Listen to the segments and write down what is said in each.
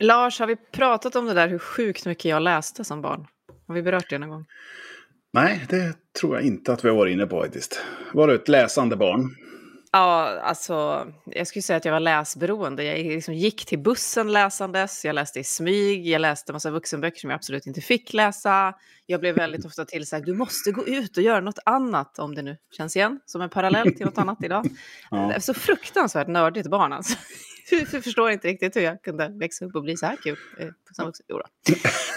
Lars, har vi pratat om det där hur sjukt mycket jag läste som barn? Har vi berört det någon gång? Nej, det tror jag inte att vi har varit inne på faktiskt. Var du ett läsande barn? Ja, alltså, jag skulle säga att jag var läsberoende. Jag liksom gick till bussen läsandes, jag läste i smyg, jag läste massa vuxenböcker som jag absolut inte fick läsa. Jag blev väldigt ofta tillsagd, du måste gå ut och göra något annat, om det nu känns igen, som en parallell till något annat idag. Ja. Så fruktansvärt nördigt barn alltså. Jag förstår inte riktigt hur jag kunde växa upp och bli så här kul. Eh,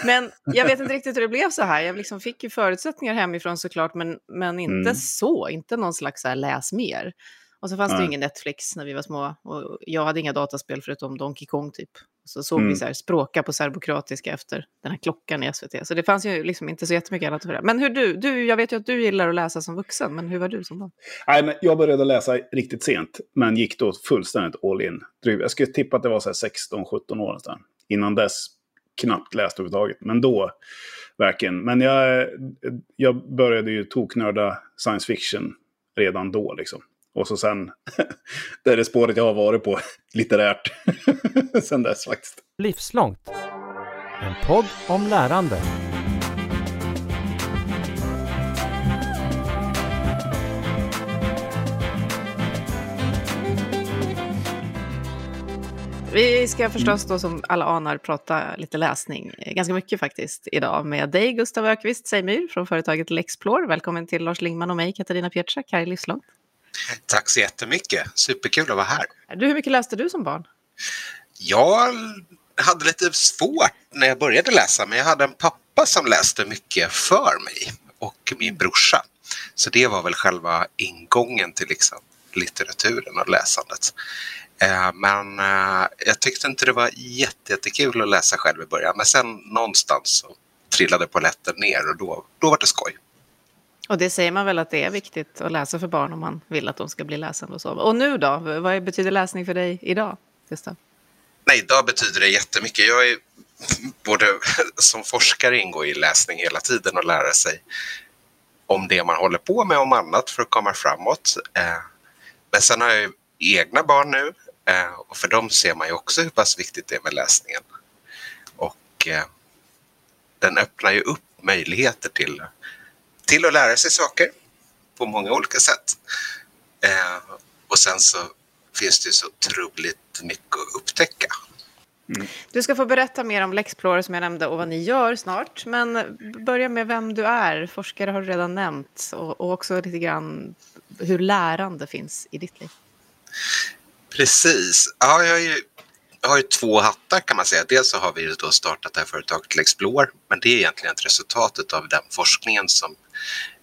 men jag vet inte riktigt hur det blev så här. Jag liksom fick ju förutsättningar hemifrån såklart, men, men inte mm. så. Inte någon slags så här, läs mer. Och så fanns Nej. det ju ingen Netflix när vi var små. Och jag hade inga dataspel förutom Donkey Kong typ. Så såg mm. vi så här, språka på serbokroatiska efter den här klockan i SVT. Så det fanns ju liksom inte så jättemycket annat för det. Men hur du, du, jag vet ju att du gillar att läsa som vuxen, men hur var du som barn? Nej, men jag började läsa riktigt sent, men gick då fullständigt all in. Jag skulle tippa att det var 16-17 år nästan. Innan dess knappt läst överhuvudtaget. Men då, verkligen. Men jag, jag började ju toknörda science fiction redan då liksom. Och så sen, det är det spåret jag har varit på litterärt sen dess faktiskt. Livslångt. En podd om lärande. Vi ska förstås då som alla anar prata lite läsning, ganska mycket faktiskt, idag med dig Gustav Ökvist Sejmyr från företaget Lexplore. Välkommen till Lars Lingman och mig, Katarina Pietschak, här i Livslångt. Tack så jättemycket. Superkul att vara här. Du, hur mycket läste du som barn? Jag hade lite svårt när jag började läsa, men jag hade en pappa som läste mycket för mig och min brorsa. Så det var väl själva ingången till liksom litteraturen och läsandet. Eh, men eh, jag tyckte inte det var jättekul att läsa själv i början, men sen någonstans så trillade polletten ner och då, då var det skoj. Och det säger man väl att det är viktigt att läsa för barn om man vill att de ska bli läsande och så. Och nu då? Vad betyder läsning för dig idag, Gustav? Nej, idag betyder det jättemycket. Jag är både som forskare ingår i läsning hela tiden och lära sig om det man håller på med, om annat för att komma framåt. Eh, men sen har jag ju egna barn nu eh, och för dem ser man ju också hur pass viktigt det är med läsningen. Och eh, den öppnar ju upp möjligheter till till att lära sig saker på många olika sätt. Eh, och sen så finns det så otroligt mycket att upptäcka. Mm. Du ska få berätta mer om Lexplorer som jag nämnde och vad ni gör snart. Men börja med vem du är. Forskare har du redan nämnt och, och också lite grann hur lärande finns i ditt liv. Precis. Ja, jag, ju, jag har ju två hattar kan man säga. Dels så har vi då startat det här företaget Lexplore, men det är egentligen ett resultat av den forskningen som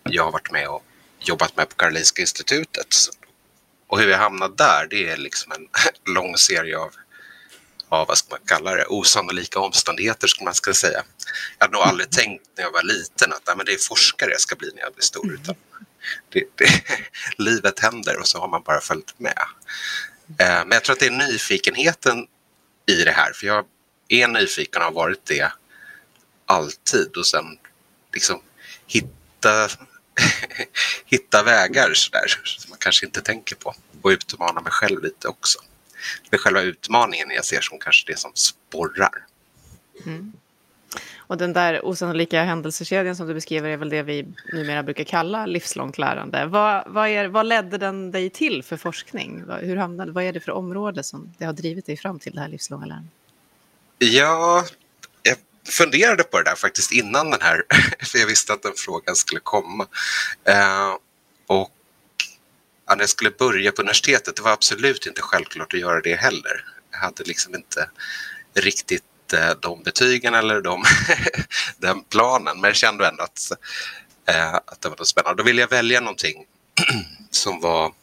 jag har varit med och jobbat med på Karolinska institutet. Och hur vi hamnade där, det är liksom en lång serie av, av vad ska man kalla det, osannolika omständigheter skulle man ska säga. Jag hade nog aldrig tänkt när jag var liten att nej, men det är forskare jag ska bli när jag blir stor. Utan det, det, livet händer och så har man bara följt med. Eh, men jag tror att det är nyfikenheten i det här, för jag är nyfiken och har varit det alltid och sen liksom hitta, hitta vägar sådär, som man kanske inte tänker på och utmana mig själv lite också. Det är själva utmaningen jag ser som kanske det som sporrar. Mm. Och den där osannolika händelsekedjan som du beskriver är väl det vi numera brukar kalla livslångt lärande. Vad, vad, är, vad ledde den dig till för forskning? Hur hamnade, vad är det för område som det har drivit dig fram till det här livslånga lärandet? Ja, funderade på det där faktiskt innan den här, för jag visste att den frågan skulle komma. Eh, och ja, när jag skulle börja på universitetet, det var absolut inte självklart att göra det heller. Jag hade liksom inte riktigt eh, de betygen eller de, den planen, men jag kände ändå att, eh, att det var spännande. Då ville jag välja någonting som var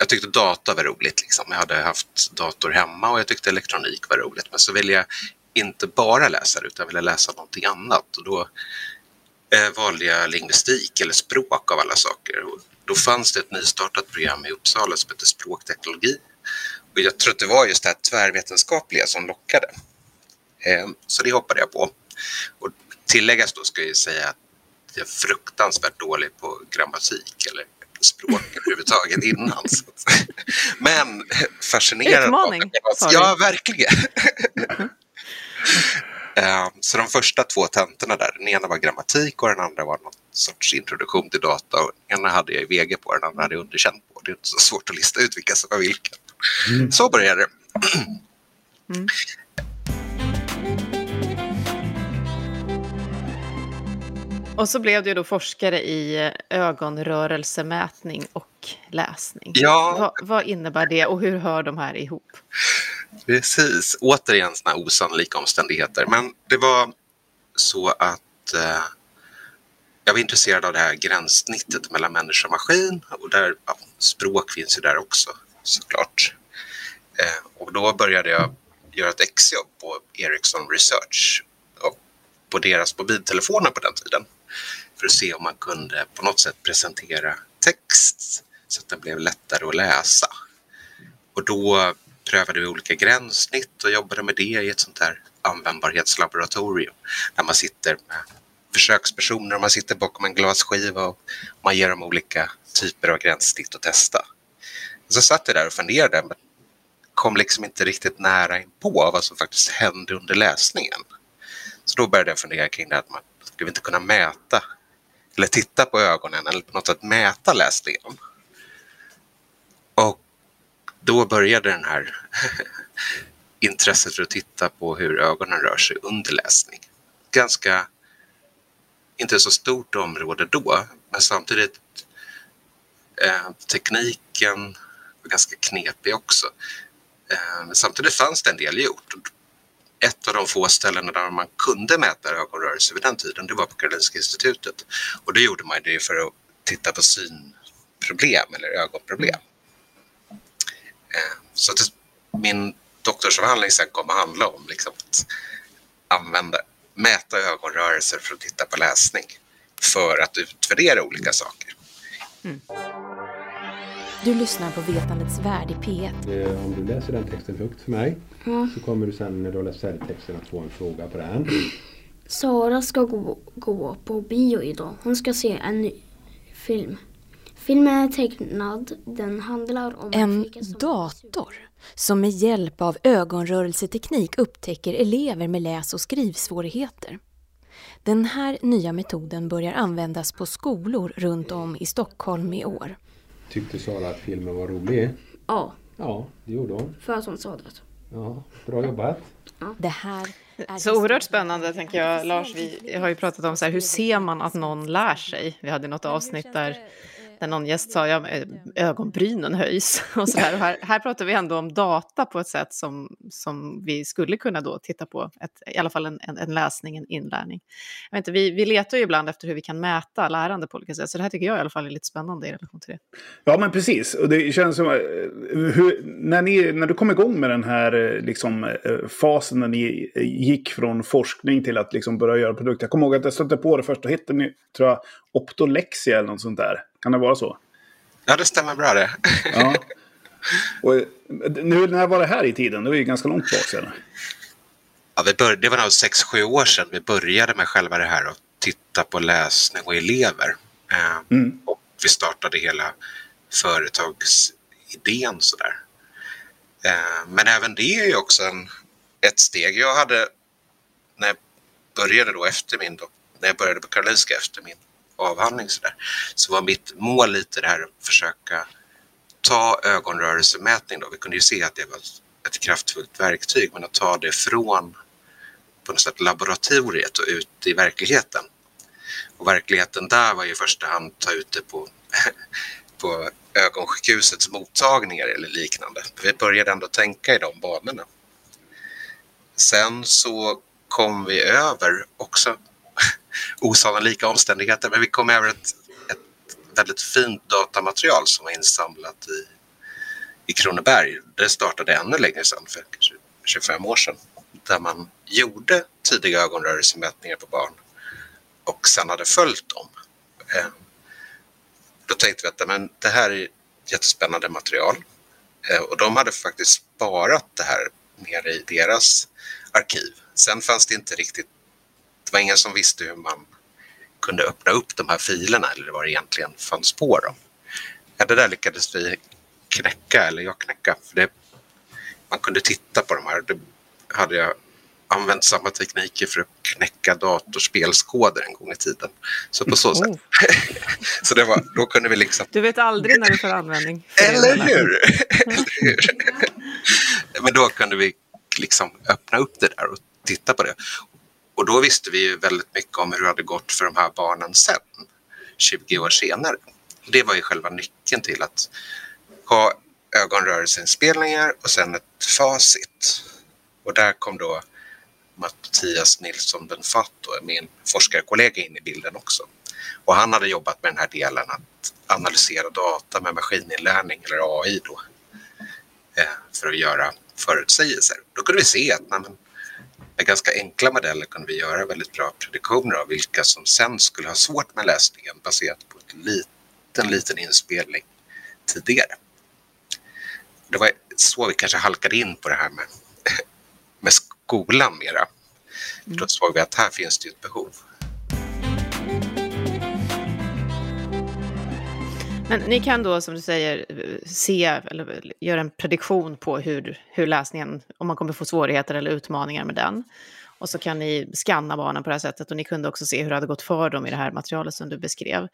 jag tyckte data var roligt. Liksom. Jag hade haft dator hemma och jag tyckte elektronik var roligt. Men så ville jag inte bara läsa det utan ville läsa någonting annat. Och då eh, valde jag lingvistik eller språk av alla saker. Och då fanns det ett nystartat program i Uppsala som hette språkteknologi. Och jag tror att det var just det här tvärvetenskapliga som lockade. Eh, så det hoppade jag på. Och tilläggas då ska jag säga att jag är fruktansvärt dålig på grammatik eller språk överhuvudtaget innan. Så. Men fascinerad Utmaning, sa du. Ja, verkligen. Eh, Så de första två tentorna där, den ena var grammatik och den andra var någon sorts introduktion till data. Den ena hade jag i VG på, den andra hade jag underkänt på. Det är inte så svårt att lista ut vilka som var vilka. Så började det. Och så blev du då forskare i ögonrörelsemätning och läsning. Ja. Vad, vad innebär det och hur hör de här ihop? Precis, återigen sådana osannolika omständigheter. Men det var så att eh, jag var intresserad av det här gränssnittet mellan människa och maskin och där, ja, språk finns ju där också såklart. Eh, och då började jag göra ett exjobb på Ericsson Research och på deras mobiltelefoner på den tiden för att se om man kunde på något sätt presentera text så att den blev lättare att läsa. Och då prövade vi olika gränssnitt och jobbade med det i ett sånt här användbarhetslaboratorium där man sitter med försökspersoner och man sitter bakom en glasskiva och man ger dem olika typer av gränssnitt att testa. Så satt jag där och funderade men kom liksom inte riktigt nära in på vad som faktiskt hände under läsningen. Så då började jag fundera kring det att man skulle inte kunna mäta eller titta på ögonen eller på något sätt mäta läsningen. Och då började den här intresset för att titta på hur ögonen rör sig under läsning. Ganska, inte så stort område då, men samtidigt eh, tekniken var ganska knepig också. Eh, samtidigt fanns det en del gjort. Ett av de få ställena där man kunde mäta ögonrörelser vid den tiden, det var på Karolinska institutet. Och det gjorde man det för att titta på synproblem eller ögonproblem. Eh, så att min doktorsavhandling sen kommer att handla om liksom att använda, mäta ögonrörelser för att titta på läsning för att utvärdera olika saker. Mm. Du lyssnar på Vetandets värld i P1. Eh, Om du läser den texten högt för mig så kommer du sen när du har läst färdigt texten att få en fråga på den. Sara ska gå, gå på bio idag. Hon ska se en ny film. Filmen är tecknad. Den handlar om En flicka som- dator som med hjälp av ögonrörelseteknik upptäcker elever med läs och skrivsvårigheter. Den här nya metoden börjar användas på skolor runt om i Stockholm i år. Tyckte Sara att filmen var rolig? Ja, Ja, det gjorde hon. för sa det. Ja, bra jobbat. Det här är Så oerhört spännande tänker jag, Lars. Vi har ju pratat om så här, hur ser man att någon lär sig? Vi hade något avsnitt där, när någon gäst sa ja, eh, ögonbrynen höjs. Och så här. Och här, här pratar vi ändå om data på ett sätt som, som vi skulle kunna då titta på, ett, i alla fall en, en, en läsning, en inlärning. Jag vet inte, vi, vi letar ju ibland efter hur vi kan mäta lärande på olika sätt, så det här tycker jag i alla fall är lite spännande i relation till det. Ja, men precis. Och det känns som... Eh, hur, när, ni, när du kom igång med den här eh, liksom, fasen när ni gick från forskning till att liksom börja göra produkter. Jag kommer ihåg att jag stötte på det första hette ni, tror jag, Optolexia eller något sånt där. Kan det vara så? Ja, det stämmer bra det. Ja. Och, nu, när var det här i tiden? Det var ju ganska långt bak sedan. Ja, vi började, det var nog 6-7 år sedan vi började med själva det här och titta på läsning och elever. Eh, Mm. Och vi startade hela företagsidén sådär. Eh, men även det är ju också en, ett steg. Jag hade, när jag började då efter min, när jag började på Karolinska efter min avhandling sådär, så var mitt mål lite det här att försöka ta ögonrörelsemätning då. Vi kunde ju se att det var ett kraftfullt verktyg, men att ta det från på något sätt laboratoriet och ut i verkligheten. Och verkligheten där var ju i första hand ta ut det på, på ögonsjukhusets mottagningar eller liknande. Vi började ändå tänka i de banorna. Sen så kom vi över också osannolika omständigheter, men vi kom över ett, ett väldigt fint datamaterial som var insamlat i, i Kronoberg. Det startade ännu längre sedan, för 25 år sedan, där man gjorde tidiga ögonrörelsemätningar på barn och sen hade följt dem. Eh, då tänkte vi att men, det här är jättespännande material eh, och de hade faktiskt sparat det här nere i deras arkiv. Sen fanns det inte riktigt, det var ingen som visste hur man kunde öppna upp de här filerna eller vad det egentligen fanns på dem. Ja, det där lyckades vi knäcka, eller jag knäcka. För det, man kunde titta på de här. Det hade jag använt samma tekniker för att knäcka datorspelskoder en gång i tiden. Så på så sätt. Oh. så det var, då kunde vi liksom... Du vet aldrig när du får användning. det hur? Eller hur? Men då kunde vi liksom öppna upp det där och titta på det. Och då visste vi ju väldigt mycket om hur det hade gått för de här barnen sen, 20 år senare. Det var ju själva nyckeln till att ha ögonrörelseinspelningar och sen ett facit. Och där kom då Mattias Nilsson Benfatt, min forskarkollega, in i bilden också. Och han hade jobbat med den här delen att analysera data med maskininlärning eller AI då eh, för att göra förutsägelser. Då kunde vi se att nej, men, med ganska enkla modeller kunde vi göra väldigt bra prediktioner av vilka som sen skulle ha svårt med läsningen baserat på en liten, liten inspelning tidigare. Det var så vi kanske halkade in på det här med, med skolan mera. För då såg vi att här finns det ett behov. Men ni kan då, som du säger, se eller göra en prediktion på hur, hur läsningen, om man kommer få svårigheter eller utmaningar med den. Och så kan ni skanna barnen på det här sättet och ni kunde också se hur det hade gått för dem i det här materialet som du beskrev.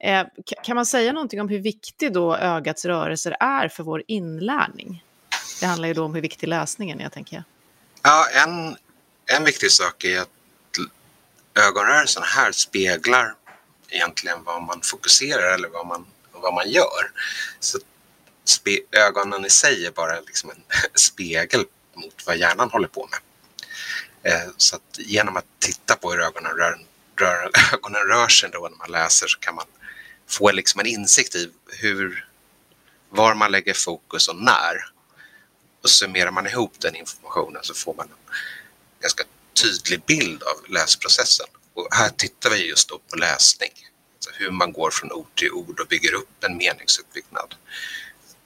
Eh, kan man säga någonting om hur viktig då ögats rörelser är för vår inlärning? Det handlar ju då om hur viktig läsningen är, tänker jag. Ja, en, en viktig sak är att ögonrörelsen här speglar egentligen vad man fokuserar eller vad man, vad man gör. Så ögonen i sig är bara liksom en spegel mot vad hjärnan håller på med. Eh, så att genom att titta på hur ögonen rör, rör, ögonen rör sig då när man läser så kan man få liksom en insikt i hur, var man lägger fokus och när. Och summerar man ihop den informationen så får man en ganska tydlig bild av läsprocessen. Och här tittar vi just då på läsning. Hur man går från ord till ord och bygger upp en meningsuppbyggnad.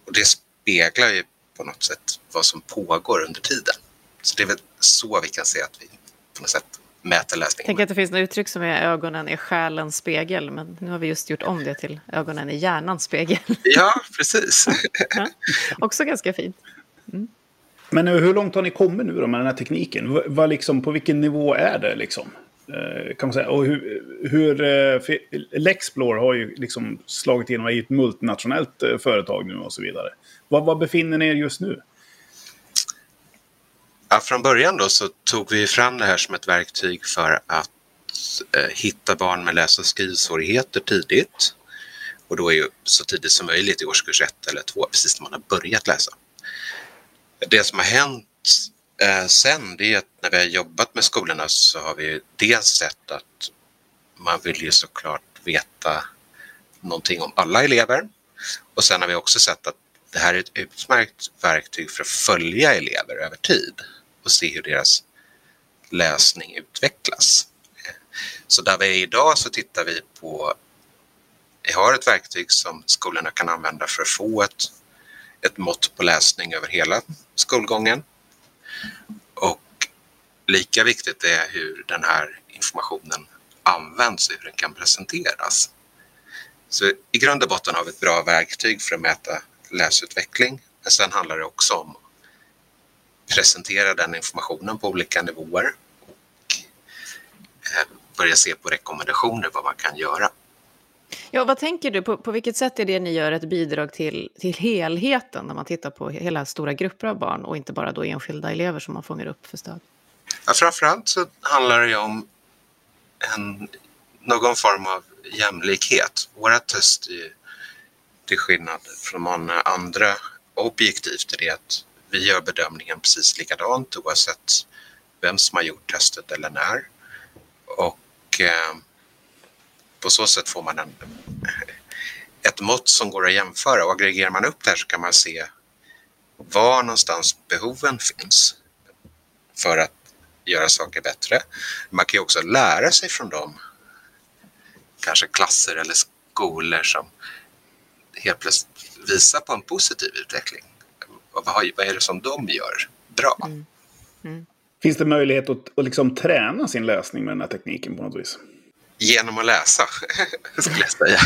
Och det speglar ju på något sätt vad som pågår under tiden. Så det är väl så vi kan se att vi på något sätt mäter läsningen. Tänk att det finns något uttryck som är ögonen är själens spegel, men nu har vi just gjort om det till ögonen är hjärnans spegel. Ja, precis. Ja, Också ganska fint. Men hur långt har ni kommit nu då med den här tekniken? Vad liksom, på vilken nivå är det liksom? Eh, kan man säga. Och hur, hur eh, Lexplore har ju liksom slagit igenom i ett multinationellt eh, företag nu och så vidare. Var, var befinner ni er just nu? Ja, från början då så tog vi fram det här som ett verktyg för att eh, hitta barn med läs och skrivsvårigheter tidigt. Och då är ju så tidigt som möjligt i årskurs 1 eller 2, precis när man har börjat läsa. Det som har hänt eh, sen det är att när vi har jobbat med skolorna så har vi dels sett att man vill ju såklart veta någonting om alla elever. Och sen har vi också sett att det här är ett utmärkt verktyg för att följa elever över tid och se hur deras läsning utvecklas. Så där vi är idag så tittar vi på, vi har ett verktyg som skolorna kan använda för att få ett, ett mått på läsning över hela skolgången. Och lika viktigt är hur den här informationen används och hur den kan presenteras. Så i grund och botten har vi ett bra verktyg för att mäta läsutveckling. Men sen handlar det också om att presentera den informationen på olika nivåer och eh, börja se på rekommendationer vad man kan göra. Ja, vad tänker du? På, på vilket sätt är det ni gör ett bidrag till, till helheten när man tittar på hela stora grupper av barn och inte bara då enskilda elever som man fångar upp för stöd? Ja, framförallt så handlar det ju om en, någon form av jämlikhet. Våra test är ju till skillnad från många andra objektivt är det att vi gör bedömningen precis likadant oavsett vem som har gjort testet eller när. Och eh, på så sätt får man en, ett mått som går att jämföra och aggregerar man upp det här så kan man se var någonstans behoven finns för att göra saker bättre. Man kan ju också lära sig från dem, kanske klasser eller skolor som helt plötsligt visar på en positiv utveckling. Vad, är det som de gör bra? Finns det möjlighet att, att liksom träna sin läsning med den här tekniken på något vis? Genom att läsa, skulle jag säga.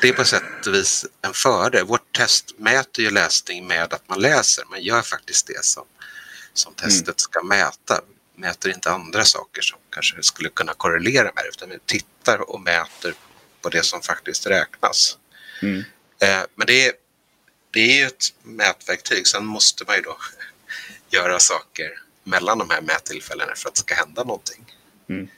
det är på sätt och vis en fördel. Vårt test mäter ju läsning med att man läser. Man gör faktiskt det som, som testet ska mäta. Mäter inte andra saker som kanske skulle kunna korrelera med det, utan vi tittar och mäter på det som faktiskt räknas. Mm. Eh, men det är, det är ju ett mätverktyg. Sen måste man ju då göra saker mellan de här mättillfällena för att det ska hända någonting. Mm.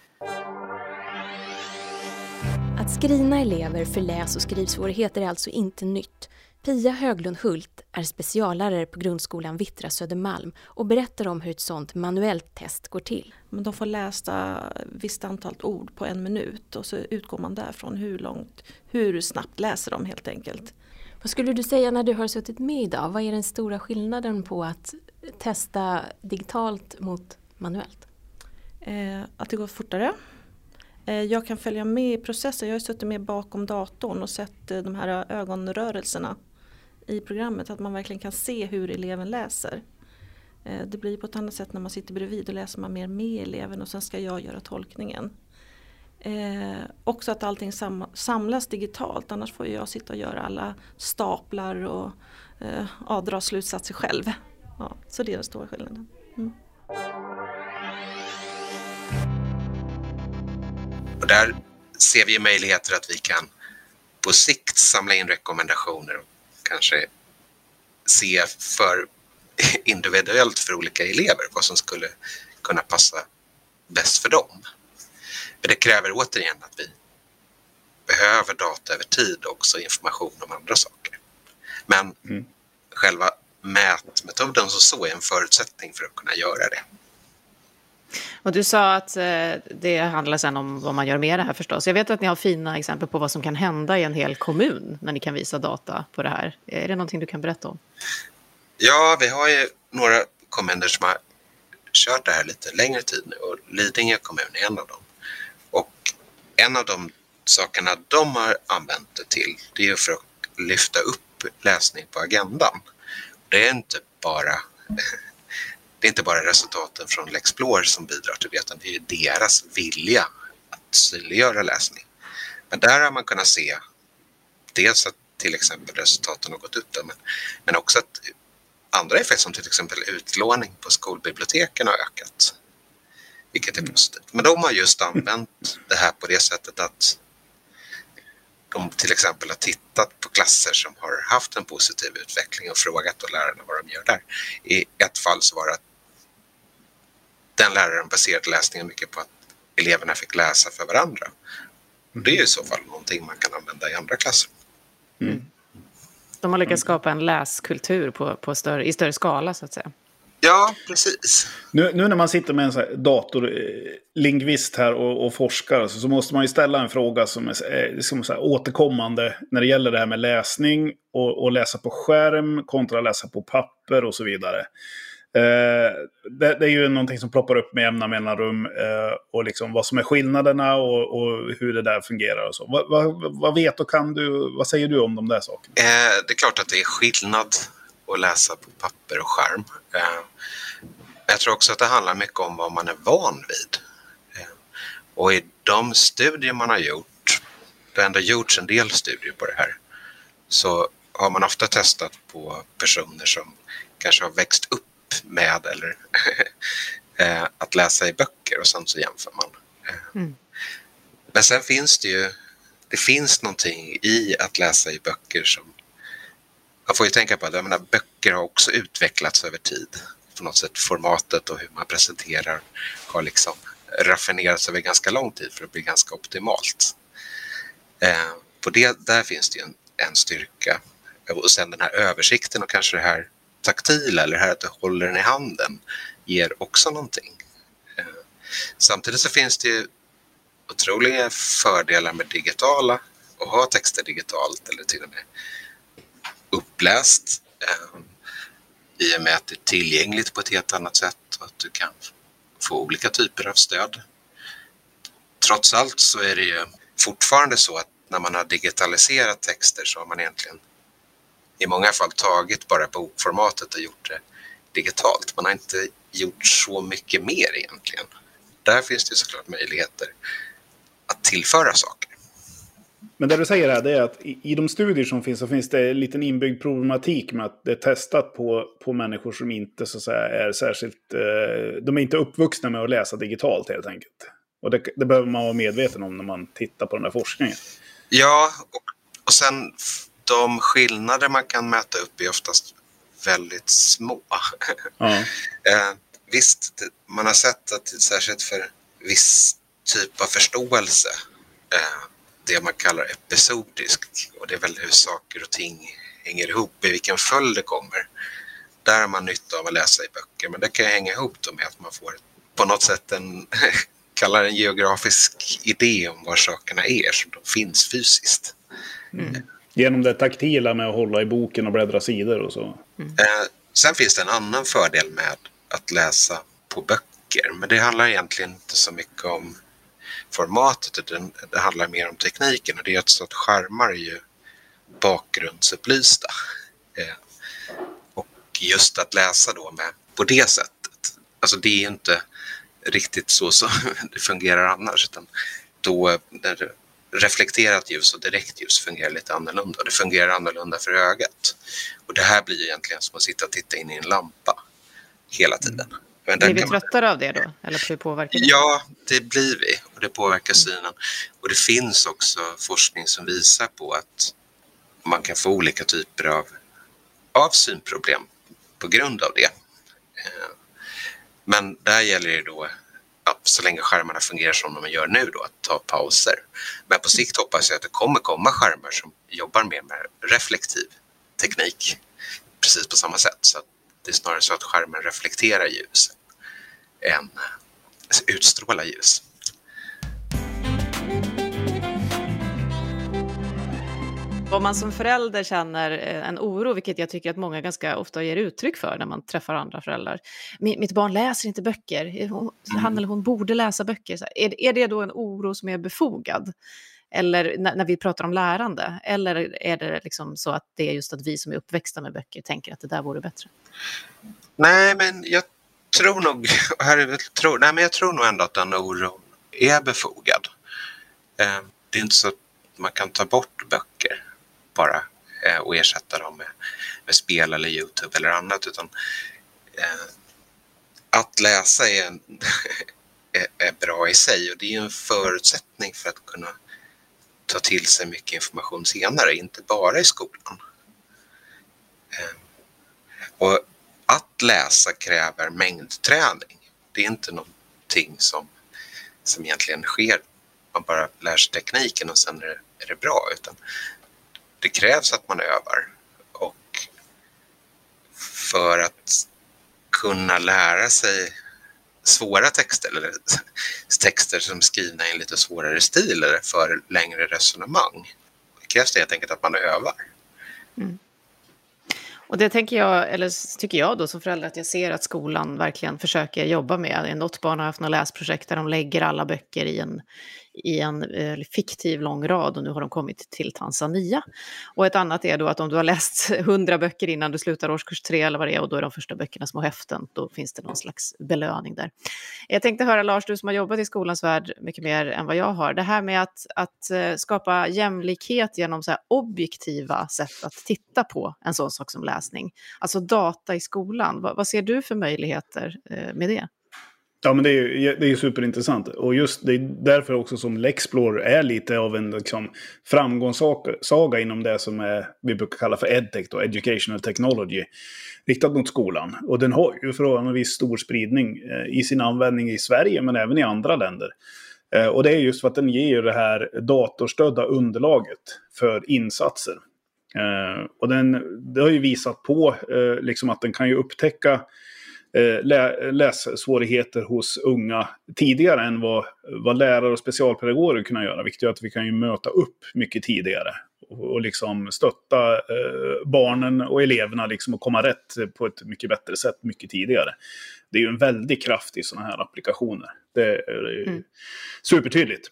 Att skrina elever för läs och skrivsvårigheter är alltså inte nytt. Pia Höglund Hult är speciallärare på grundskolan Vittra Södermalm och berättar om hur ett sådant manuellt test går till. de får läsa visst antal ord på en minut och så utgår man därifrån hur långt, hur snabbt läser de helt enkelt. Vad skulle du säga när du har suttit med idag? Vad är den stora skillnaden på att testa digitalt mot manuellt? Eh, att det går fortare. Eh, jag kan följa med i processen. Jag har suttit med bakom datorn och sett eh, de här eh, ögonrörelserna i programmet. Att man verkligen kan se hur eleven läser. Det blir på ett annat sätt när man sitter bredvid. Då läser man mer med eleven och sen ska jag göra tolkningen. Eh, också att allting sam samlas digitalt annars får jag sitta och göra alla staplar och eh, dra slutsatser själv. Ja, så det är den stora skillnaden. Mm. Och där ser vi möjligheter att vi kan på sikt samla in rekommendationer och kanske se för individuellt för olika elever vad som skulle kunna passa bäst för dem. Men det kräver återigen att vi behöver data över tid och också information om andra saker. Men mm. själva mätmetoden som så är en förutsättning för att kunna göra det. Och du sa att eh, det handlar sen om vad man gör med det här förstås. Jag vet att ni har fina exempel på vad som kan hända i en hel kommun när ni kan visa data på det här. Är det någonting du kan berätta om? Ja, vi har ju några kommuner som har kört det här lite längre tid nu och Lidingö kommun är en av dem. Och en av de sakerna de har använt det till, det är för att lyfta upp läsning på agendan. Det är inte bara det är inte bara resultaten från Lexplore som bidrar till det, utan det är deras vilja att synliggöra läsning. Men där har man kunnat se dels att till exempel resultaten har gått upp, där, men, men också att andra effekter som till exempel utlåning på skolbiblioteken har ökat. Vilket är mm. positivt. Men de har just använt det här på det sättet att de till exempel har tittat på klasser som har haft en positiv utveckling och frågat och lärarna vad de gör där. I ett fall så var det att den läraren baserade läsningen mycket på att eleverna fick läsa för varandra. Det är i så fall någonting man kan använda i andra klasser. Mm. De har lyckats skapa en läskultur på, på större, i större skala så att säga. Ja, precis. Nu, nu när man sitter med en datorlingvist här och, och forskar så, så, måste man ju ställa en fråga som är som så återkommande när det gäller det här med läsning och, och läsa på skärm kontra läsa på papper och så vidare. Eh, det, det, är ju någonting som ploppar upp med jämna mellanrum. Eh, och liksom vad som är skillnaderna och, och hur det där fungerar. Och så. Vad, vad, vad, vet och kan du, vad säger du om de där sakerna? Eh, det är klart att det är skillnad att läsa på papper och skärm. Eh, jag tror också att det handlar mycket om vad man är van vid. Eh, och i de studier man har gjort, det har ändå gjorts en del studier på det här, så har man ofta testat på personer som kanske har växt upp med eller eh, att läsa i böcker och sen så jämför man. Eh, mm. Men sen finns det ju, det finns någonting i att läsa i böcker som man får ju tänka på att jag menar, böcker har också utvecklats över tid. På något sätt formatet och hur man presenterar har liksom raffinerats över ganska lång tid för att bli ganska optimalt. Eh, på det, där finns det ju en, en styrka. Och sen den här översikten och kanske det här taktila eller det här att du håller den i handen ger också någonting. Eh, samtidigt så finns det ju otroliga fördelar med digitala och ha texter digitalt eller till och med uppläst eh, i och med att det är tillgängligt på ett helt annat sätt och att du kan få olika typer av stöd. Trots allt så är det ju fortfarande så att när man har digitaliserat texter så har man egentligen i många fall tagit bara bokformatet och gjort det digitalt. Man har inte gjort så mycket mer egentligen. Där finns det såklart möjligheter att tillföra saker. Men det du säger här är att i, de studier som finns så finns det en liten inbyggd problematik med att det är testat på, på människor som inte så säga, är särskilt... Eh, de är inte uppvuxna med att läsa digitalt helt enkelt. Och det, det behöver man vara medveten om när man tittar på den här forskningen. Ja, och, och sen de skillnader man kan mäta upp är oftast väldigt små. Ja. eh, visst, man har sett att särskilt för viss typ av förståelse, eh, det man kallar episodisk, och det är väl hur saker och ting hänger ihop, i vilken följd det kommer. Där har man nytta av att läsa i böcker, men det kan hänga ihop då med att man får på något sätt en, kallar en geografisk idé om var sakerna är, så de finns fysiskt. Mm. Genom det taktila med att hålla i boken och bläddra sidor och så. Mm. Eh, sen finns det en annan fördel med att läsa på böcker. Men det handlar egentligen inte så mycket om formatet. Det, det handlar mer om tekniken. Och det är så att skärmar är ju bakgrundsupplysta. Eh, och just att läsa då med på det sättet. Alltså det är inte riktigt så som det fungerar annars. Utan då eh, när reflekterat ljus och direkt ljus fungerar lite annorlunda. Det fungerar annorlunda för ögat. Och det här blir egentligen som att sitta och titta in i en lampa hela tiden. Men blir vi tröttare av det då? Eller blir påverkar det? Ja, det blir vi. Och det påverkar synen. Och det finns också forskning som visar på att man kan få olika typer av, av synproblem på grund av det. Eh, men där gäller det då så länge skärmarna fungerar som de gör nu då, att ta pauser. Men på sikt hoppas jag att det kommer komma skärmar som jobbar mer med reflektiv teknik precis på samma sätt. Så det är snarare så att skärmen reflekterar ljus än utstrålar ljus. Om man som förälder känner eh, en oro, vilket jag tycker att många ganska ofta ger uttryck för när man träffar andra föräldrar. Mitt barn läser inte böcker, han mm. eller hon borde läsa böcker. Är det då en oro som är befogad? Eller när vi pratar om lärande? Eller är det liksom så att det är just att vi som är uppväxta med böcker tänker att det där vore bättre? Nej, men jag tror nog, här är tro, nej, men jag tror nog ändå att den oron är befogad. Eh, det är inte så att man kan ta bort böcker bara eh, och ersätta dem med, med spel eller Youtube eller annat. Utan eh, att läsa är, en, är, är, bra i sig och det är en förutsättning för att kunna ta till sig mycket information senare, inte bara i skolan. Eh, och att läsa kräver mängdträning. Det är inte någonting som, som egentligen sker. Man bara lär sig tekniken och sen är det, är det bra. Utan det krävs att man övar. Och för att kunna lära sig svåra texter eller texter som är skrivna i en lite svårare stil eller för längre resonemang. Det krävs det helt enkelt att man övar. Mm. Och det tänker jag, eller tycker jag då som förälder att jag ser att skolan verkligen försöker jobba med. Något barn har haft något läsprojekt där de lägger alla böcker i en, i en eh, fiktiv lång rad och nu har de kommit till Tanzania. Och ett annat är då att om du har läst hundra böcker innan du slutar årskurs tre eller vad det är och då är de första böckerna små häften, då finns det någon slags belöning där. Jag tänkte höra Lars, du som har jobbat i skolans värld mycket mer än vad jag har, det här med att, att eh, skapa jämlikhet genom så objektiva sätt att titta på en sån sak som läsning, alltså data i skolan, vad, vad ser du för möjligheter eh, med det? Ja, men det är ju det är superintressant. Och just det är därför också som Lexplore är lite av en liksom, framgångssaga inom det som är, vi brukar kalla för edtech, då, educational technology, riktat mot skolan. Och den har ju förhållandevis stor spridning eh, i sin användning i Sverige, men även i andra länder. Eh, och det är just för att den ger det här datorstödda underlaget för insatser. Eh, och den, det har ju visat på eh, liksom att den kan ju upptäcka Eh, lä lässvårigheter hos unga tidigare än vad, vad lärare och specialpedagoger kunde göra. Vilket gör att vi kan ju möta upp mycket tidigare. Och, och liksom stötta eh, barnen och eleverna liksom att komma rätt på ett mycket bättre sätt mycket tidigare. Det är ju en väldig kraft i sådana här applikationer. Det är mm. supertydligt.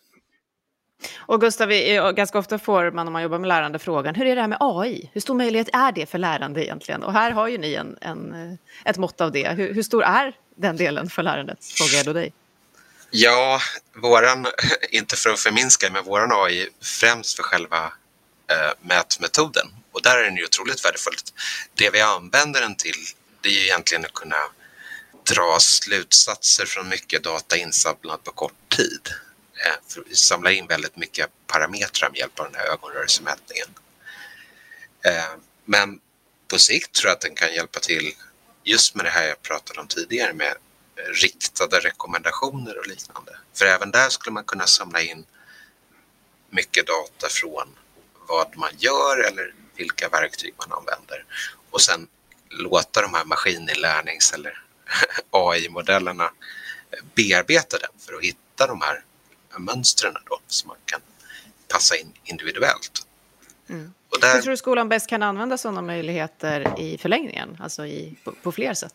Och Gustav, eh, ganska ofta får man om man jobbar med lärande frågan, hur är det här med AI? Hur stor möjlighet är det för lärande egentligen? Och här har ju ni en, en eh, ett mått av det. Hur, hur, stor är den delen för lärandet? Frågar jag då dig. Ja, våran, inte för att förminska, men våran AI främst för själva eh, mätmetoden. Och där är den ju otroligt värdefullt. Det vi använder den till, det är ju egentligen att kunna dra slutsatser från mycket data insamlad på kort tid. Eh, in väldigt mycket parametrar med hjälp av den här ögonrörelsemätningen. Eh, men på sikt tror jag att den kan hjälpa till just med det här jag pratade om tidigare med riktade rekommendationer och liknande. För även där skulle man kunna samla in mycket data från vad man gör eller vilka verktyg man använder och sen låta de här maskininlärnings eller AI-modellerna bearbeta den för att hitta de här mönstren då som man kan passa in individuellt. Mm. Och där... Hur tror du skolan bäst kan använda sådana möjligheter i förlängningen, alltså i, på, på fler sätt?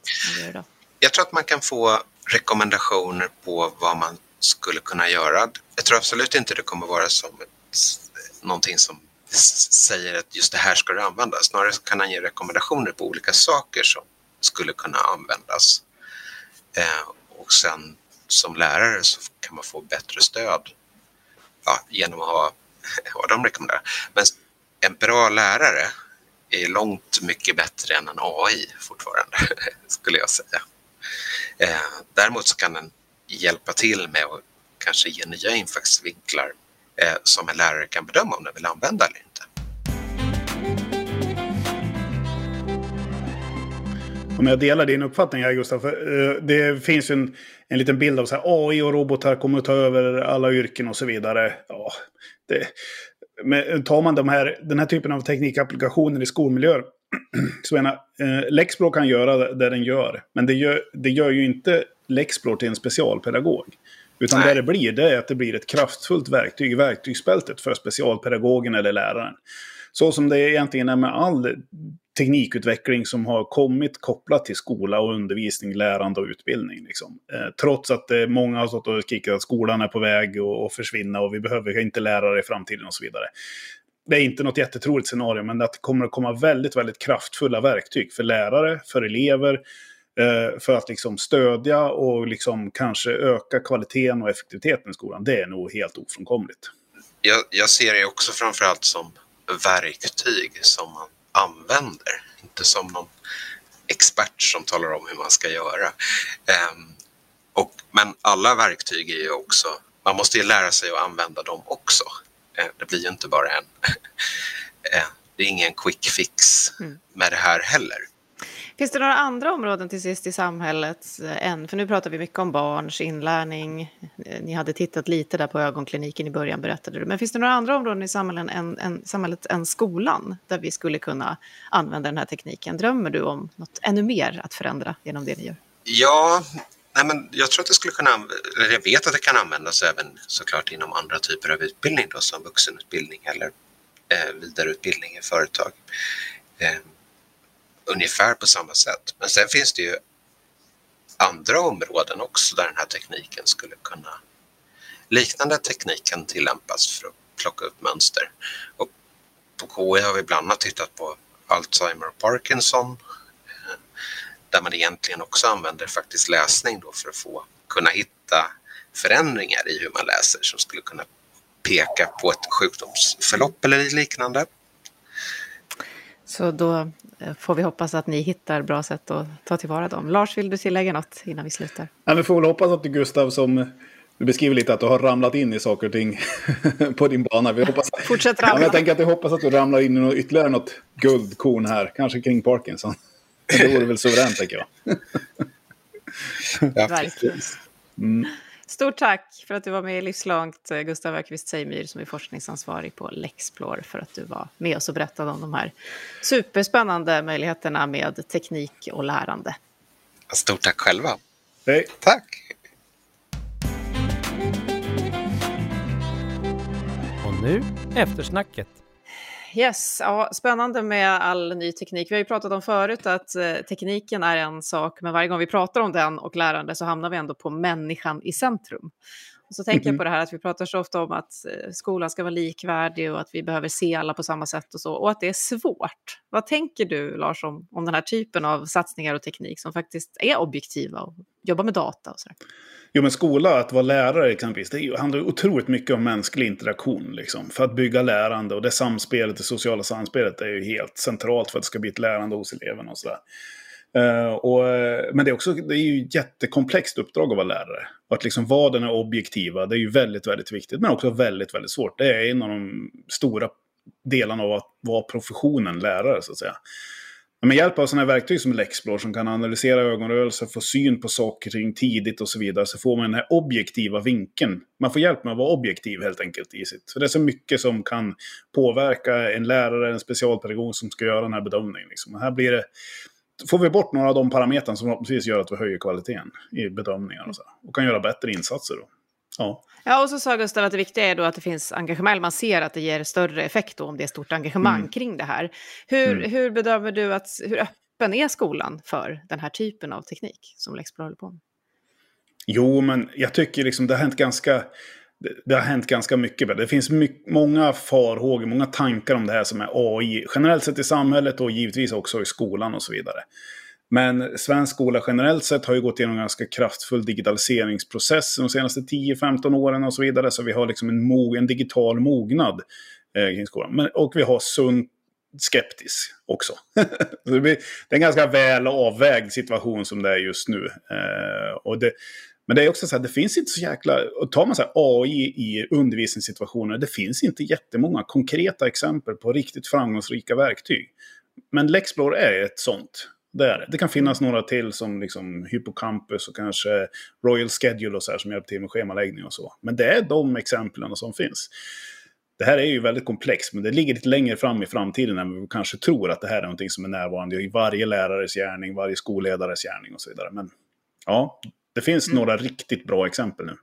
Jag tror att man kan få rekommendationer på vad man skulle kunna göra. Jag tror absolut inte det kommer vara som ett, någonting som säger att just det här ska du använda. Snarare kan han ge rekommendationer på olika saker som skulle kunna användas. Eh, och sen som lärare så kan man få bättre stöd ja, genom att ha vad de rekommenderar. Men en bra lärare är långt mycket bättre än en AI fortfarande, skulle jag säga. Eh, däremot så kan den hjälpa till med att kanske ge nya infallsvinklar eh, som en lärare kan bedöma om den vill använda eller Om jag delar din uppfattning här Gustav, för, eh, det finns ju en, en liten bild av så här, AI och robotar kommer att ta över alla yrken och så vidare. Ja, det, men tar man de här, den här typen av teknikapplikationer i skolmiljöer, så menar, eh, Lexplore kan göra det den gör, men det gör, det gör ju inte Lexplore till en specialpedagog. Utan Nej. det det blir, det är att det blir ett kraftfullt verktyg i verktygsbältet för specialpedagogen eller läraren. Så som det egentligen är med all teknikutveckling som har kommit kopplat till skola och undervisning, lärande och utbildning. Liksom. Eh, trots att eh, många har stått och skrikit att skolan är på väg att försvinna och vi behöver inte lärare i framtiden och så vidare. Det är inte något jättetroligt scenario, men att det kommer att komma väldigt, väldigt kraftfulla verktyg för lärare, för elever, eh, för att liksom stödja och liksom kanske öka kvaliteten och effektiviteten i skolan. Det är nog helt ofrånkomligt. Jag, jag ser det också framförallt som verktyg som man använder. Inte som någon expert som talar om hur man ska göra. Um, och, men alla verktyg är ju också, man måste ju lära sig att använda dem också. Uh, det blir ju inte bara en. uh, det är ingen quick fix mm. med det här heller. Finns det några andra områden till sist i samhället eh, än, för nu pratar vi mycket om barns inlärning, eh, ni hade tittat lite där på ögonkliniken i början berättade du, men finns det några andra områden i samhället än, än, samhället än skolan där vi skulle kunna använda den här tekniken? Drömmer du om något ännu mer att förändra genom det ni gör? Ja, nej men jag tror att det skulle kunna, eller jag vet att det kan användas även såklart inom andra typer av utbildning då, som vuxenutbildning eller eh, vidareutbildning i företag. Eh, ungefär på samma sätt. Men sen finns det ju andra områden också där den här tekniken skulle kunna liknande teknik kan tillämpas för att plocka upp mönster. Och på KI har vi bland annat tittat på Alzheimer och Parkinson eh, där man egentligen också använder faktiskt läsning då för att få kunna hitta förändringar i hur man läser som skulle kunna peka på ett sjukdomsförlopp eller liknande. Så då eh, får vi hoppas att ni hittar bra sätt att ta tillvara dem. Lars, vill du tillägga något innan vi slutar? Ja, vi får väl hoppas att du, Gustav, som du beskriver lite att du har ramlat in i saker och ting på din bana. Vi hoppas... Fortsätt ramla. Ja, jag tänker att jag hoppas att du ramlar in i något, ytterligare något guldkorn här. Kanske kring Parkinson. Det vore väl suveränt, tänker jag. ja. Verkligen. Mm. Stort tack för att du var med i Livslångt, eh, Gustav Ökvist Sejmyr som är forskningsansvarig på Lexplore för att du var med oss och berättade om de här superspännande möjligheterna med teknik och lärande. Stort tack själva. Hej. Tack. Och nu eftersnacket. Yes, ja, spännande med all ny teknik. Vi har ju pratat om förut att eh, tekniken är en sak, men varje gång vi pratar om den och lärande så hamnar vi ändå på människan i centrum. Och så tänker mm -hmm. jag mhm. på det här att vi pratar så ofta om att eh, skolan ska vara likvärdig och att vi behöver se alla på samma sätt och så, och att det är svårt. Vad tänker du, Lars, om, om den här typen av satsningar och teknik som faktiskt är objektiva och jobba med data och sådär. Jo, men skola, att vara lärare exempelvis, det handlar otroligt mycket om mänsklig interaktion. Liksom, för att bygga lärande och det samspelet, det sociala samspelet, är ju helt centralt för att det ska bli ett lärande hos eleverna och sådär. Uh, och, eh, men det är också det är ju ett jättekomplext uppdrag att vara lärare. Och att liksom vara den är objektiva, det är ju väldigt, väldigt viktigt. Men också väldigt, väldigt svårt. Det är en av de stora delarna av att vara professionen lärare, så att säga. Med hjälp av sådana här verktyg som Lexplore som kan analysera ögonrörelser, få syn på saker kring tidigt och så vidare, så får man den här objektiva vinkeln. Man får hjälp med att vara objektiv helt enkelt i sitt. Så det är så mycket som kan påverka en lärare, en specialpedagog som ska göra den här bedömningen. Liksom. Och här blir det, får vi bort några av de parametrar som förhoppningsvis gör att vi höjer kvaliteten i bedömningar och, så, och kan göra bättre insatser. Då. Ja. ja, och så sa Gustav att det viktiga är då att det finns engagemang. Man ser att det ger större effekt då om det är stort engagemang mm. kring det här. Hur, mm. hur bedömer du att, hur öppen är skolan för den här typen av teknik som Lexpro håller på med? Jo, men jag tycker liksom det har hänt ganska, det har hänt ganska mycket. Det finns mycket, många farhågor, många tankar om det här som är AI generellt sett i samhället och givetvis också i skolan och så vidare. Men svensk skola generellt sett har ju gått igenom en ganska kraftfull digitaliseringsprocess de senaste 10-15 åren och så vidare. Så vi har liksom en, mog, en digital mognad eh, kring skolan. Men, och vi har sunt skeptisk också. det, blir, det är en ganska väl avvägd situation som det är just nu. Eh, och det, men det är också så att det finns inte så jäkla... Och tar man så AI i undervisningssituationer, det finns inte jättemånga konkreta exempel på riktigt framgångsrika verktyg. Men Lexplore är ett sånt. Det, är det. det kan finnas några till som liksom Hippocampus och kanske Royal Schedule och så här som hjälper till med schemaläggning och så. Men det är de exemplen som finns. Det här är ju väldigt komplext, men det ligger lite längre fram i framtiden än vi kanske tror att det här är någonting som är närvarande i varje lärares gärning, varje skolledares gärning och så vidare. Men ja, det finns mm. några riktigt bra exempel nu.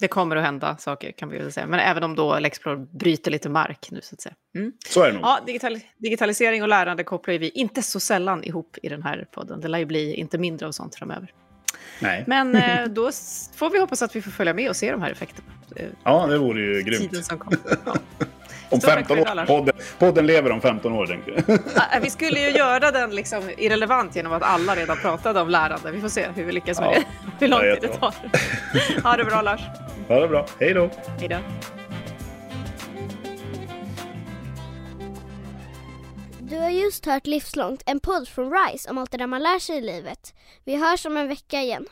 Det kommer att hända saker kan vi väl säga. Men även om då Lexplore bryter lite mark nu så att säga. Mm. Så är det nog. Ja, digital digitalisering och lärande kopplar vi inte så sällan ihop i den här podden. Det lär ju bli inte mindre av sånt framöver. Nej. Men eh, då får vi hoppas att vi får följa med och se de här effekterna. Eh, ja, det vore ju grymt. Tiden som kommer. Ja. Om 15 år. Podden, podden, lever om 15 år, tänker jag. Vi skulle ju göra den liksom irrelevant genom att alla redan pratade om lärande. Vi får se hur vi lyckas med ja. det. Hur lång tid det tar. Ha det bra, Lars. Ha det bra. Hej då. Hej då. Du har just hört Livslångt, en podd från RISE om allt det där man lär sig i livet. Vi hörs om en vecka igen.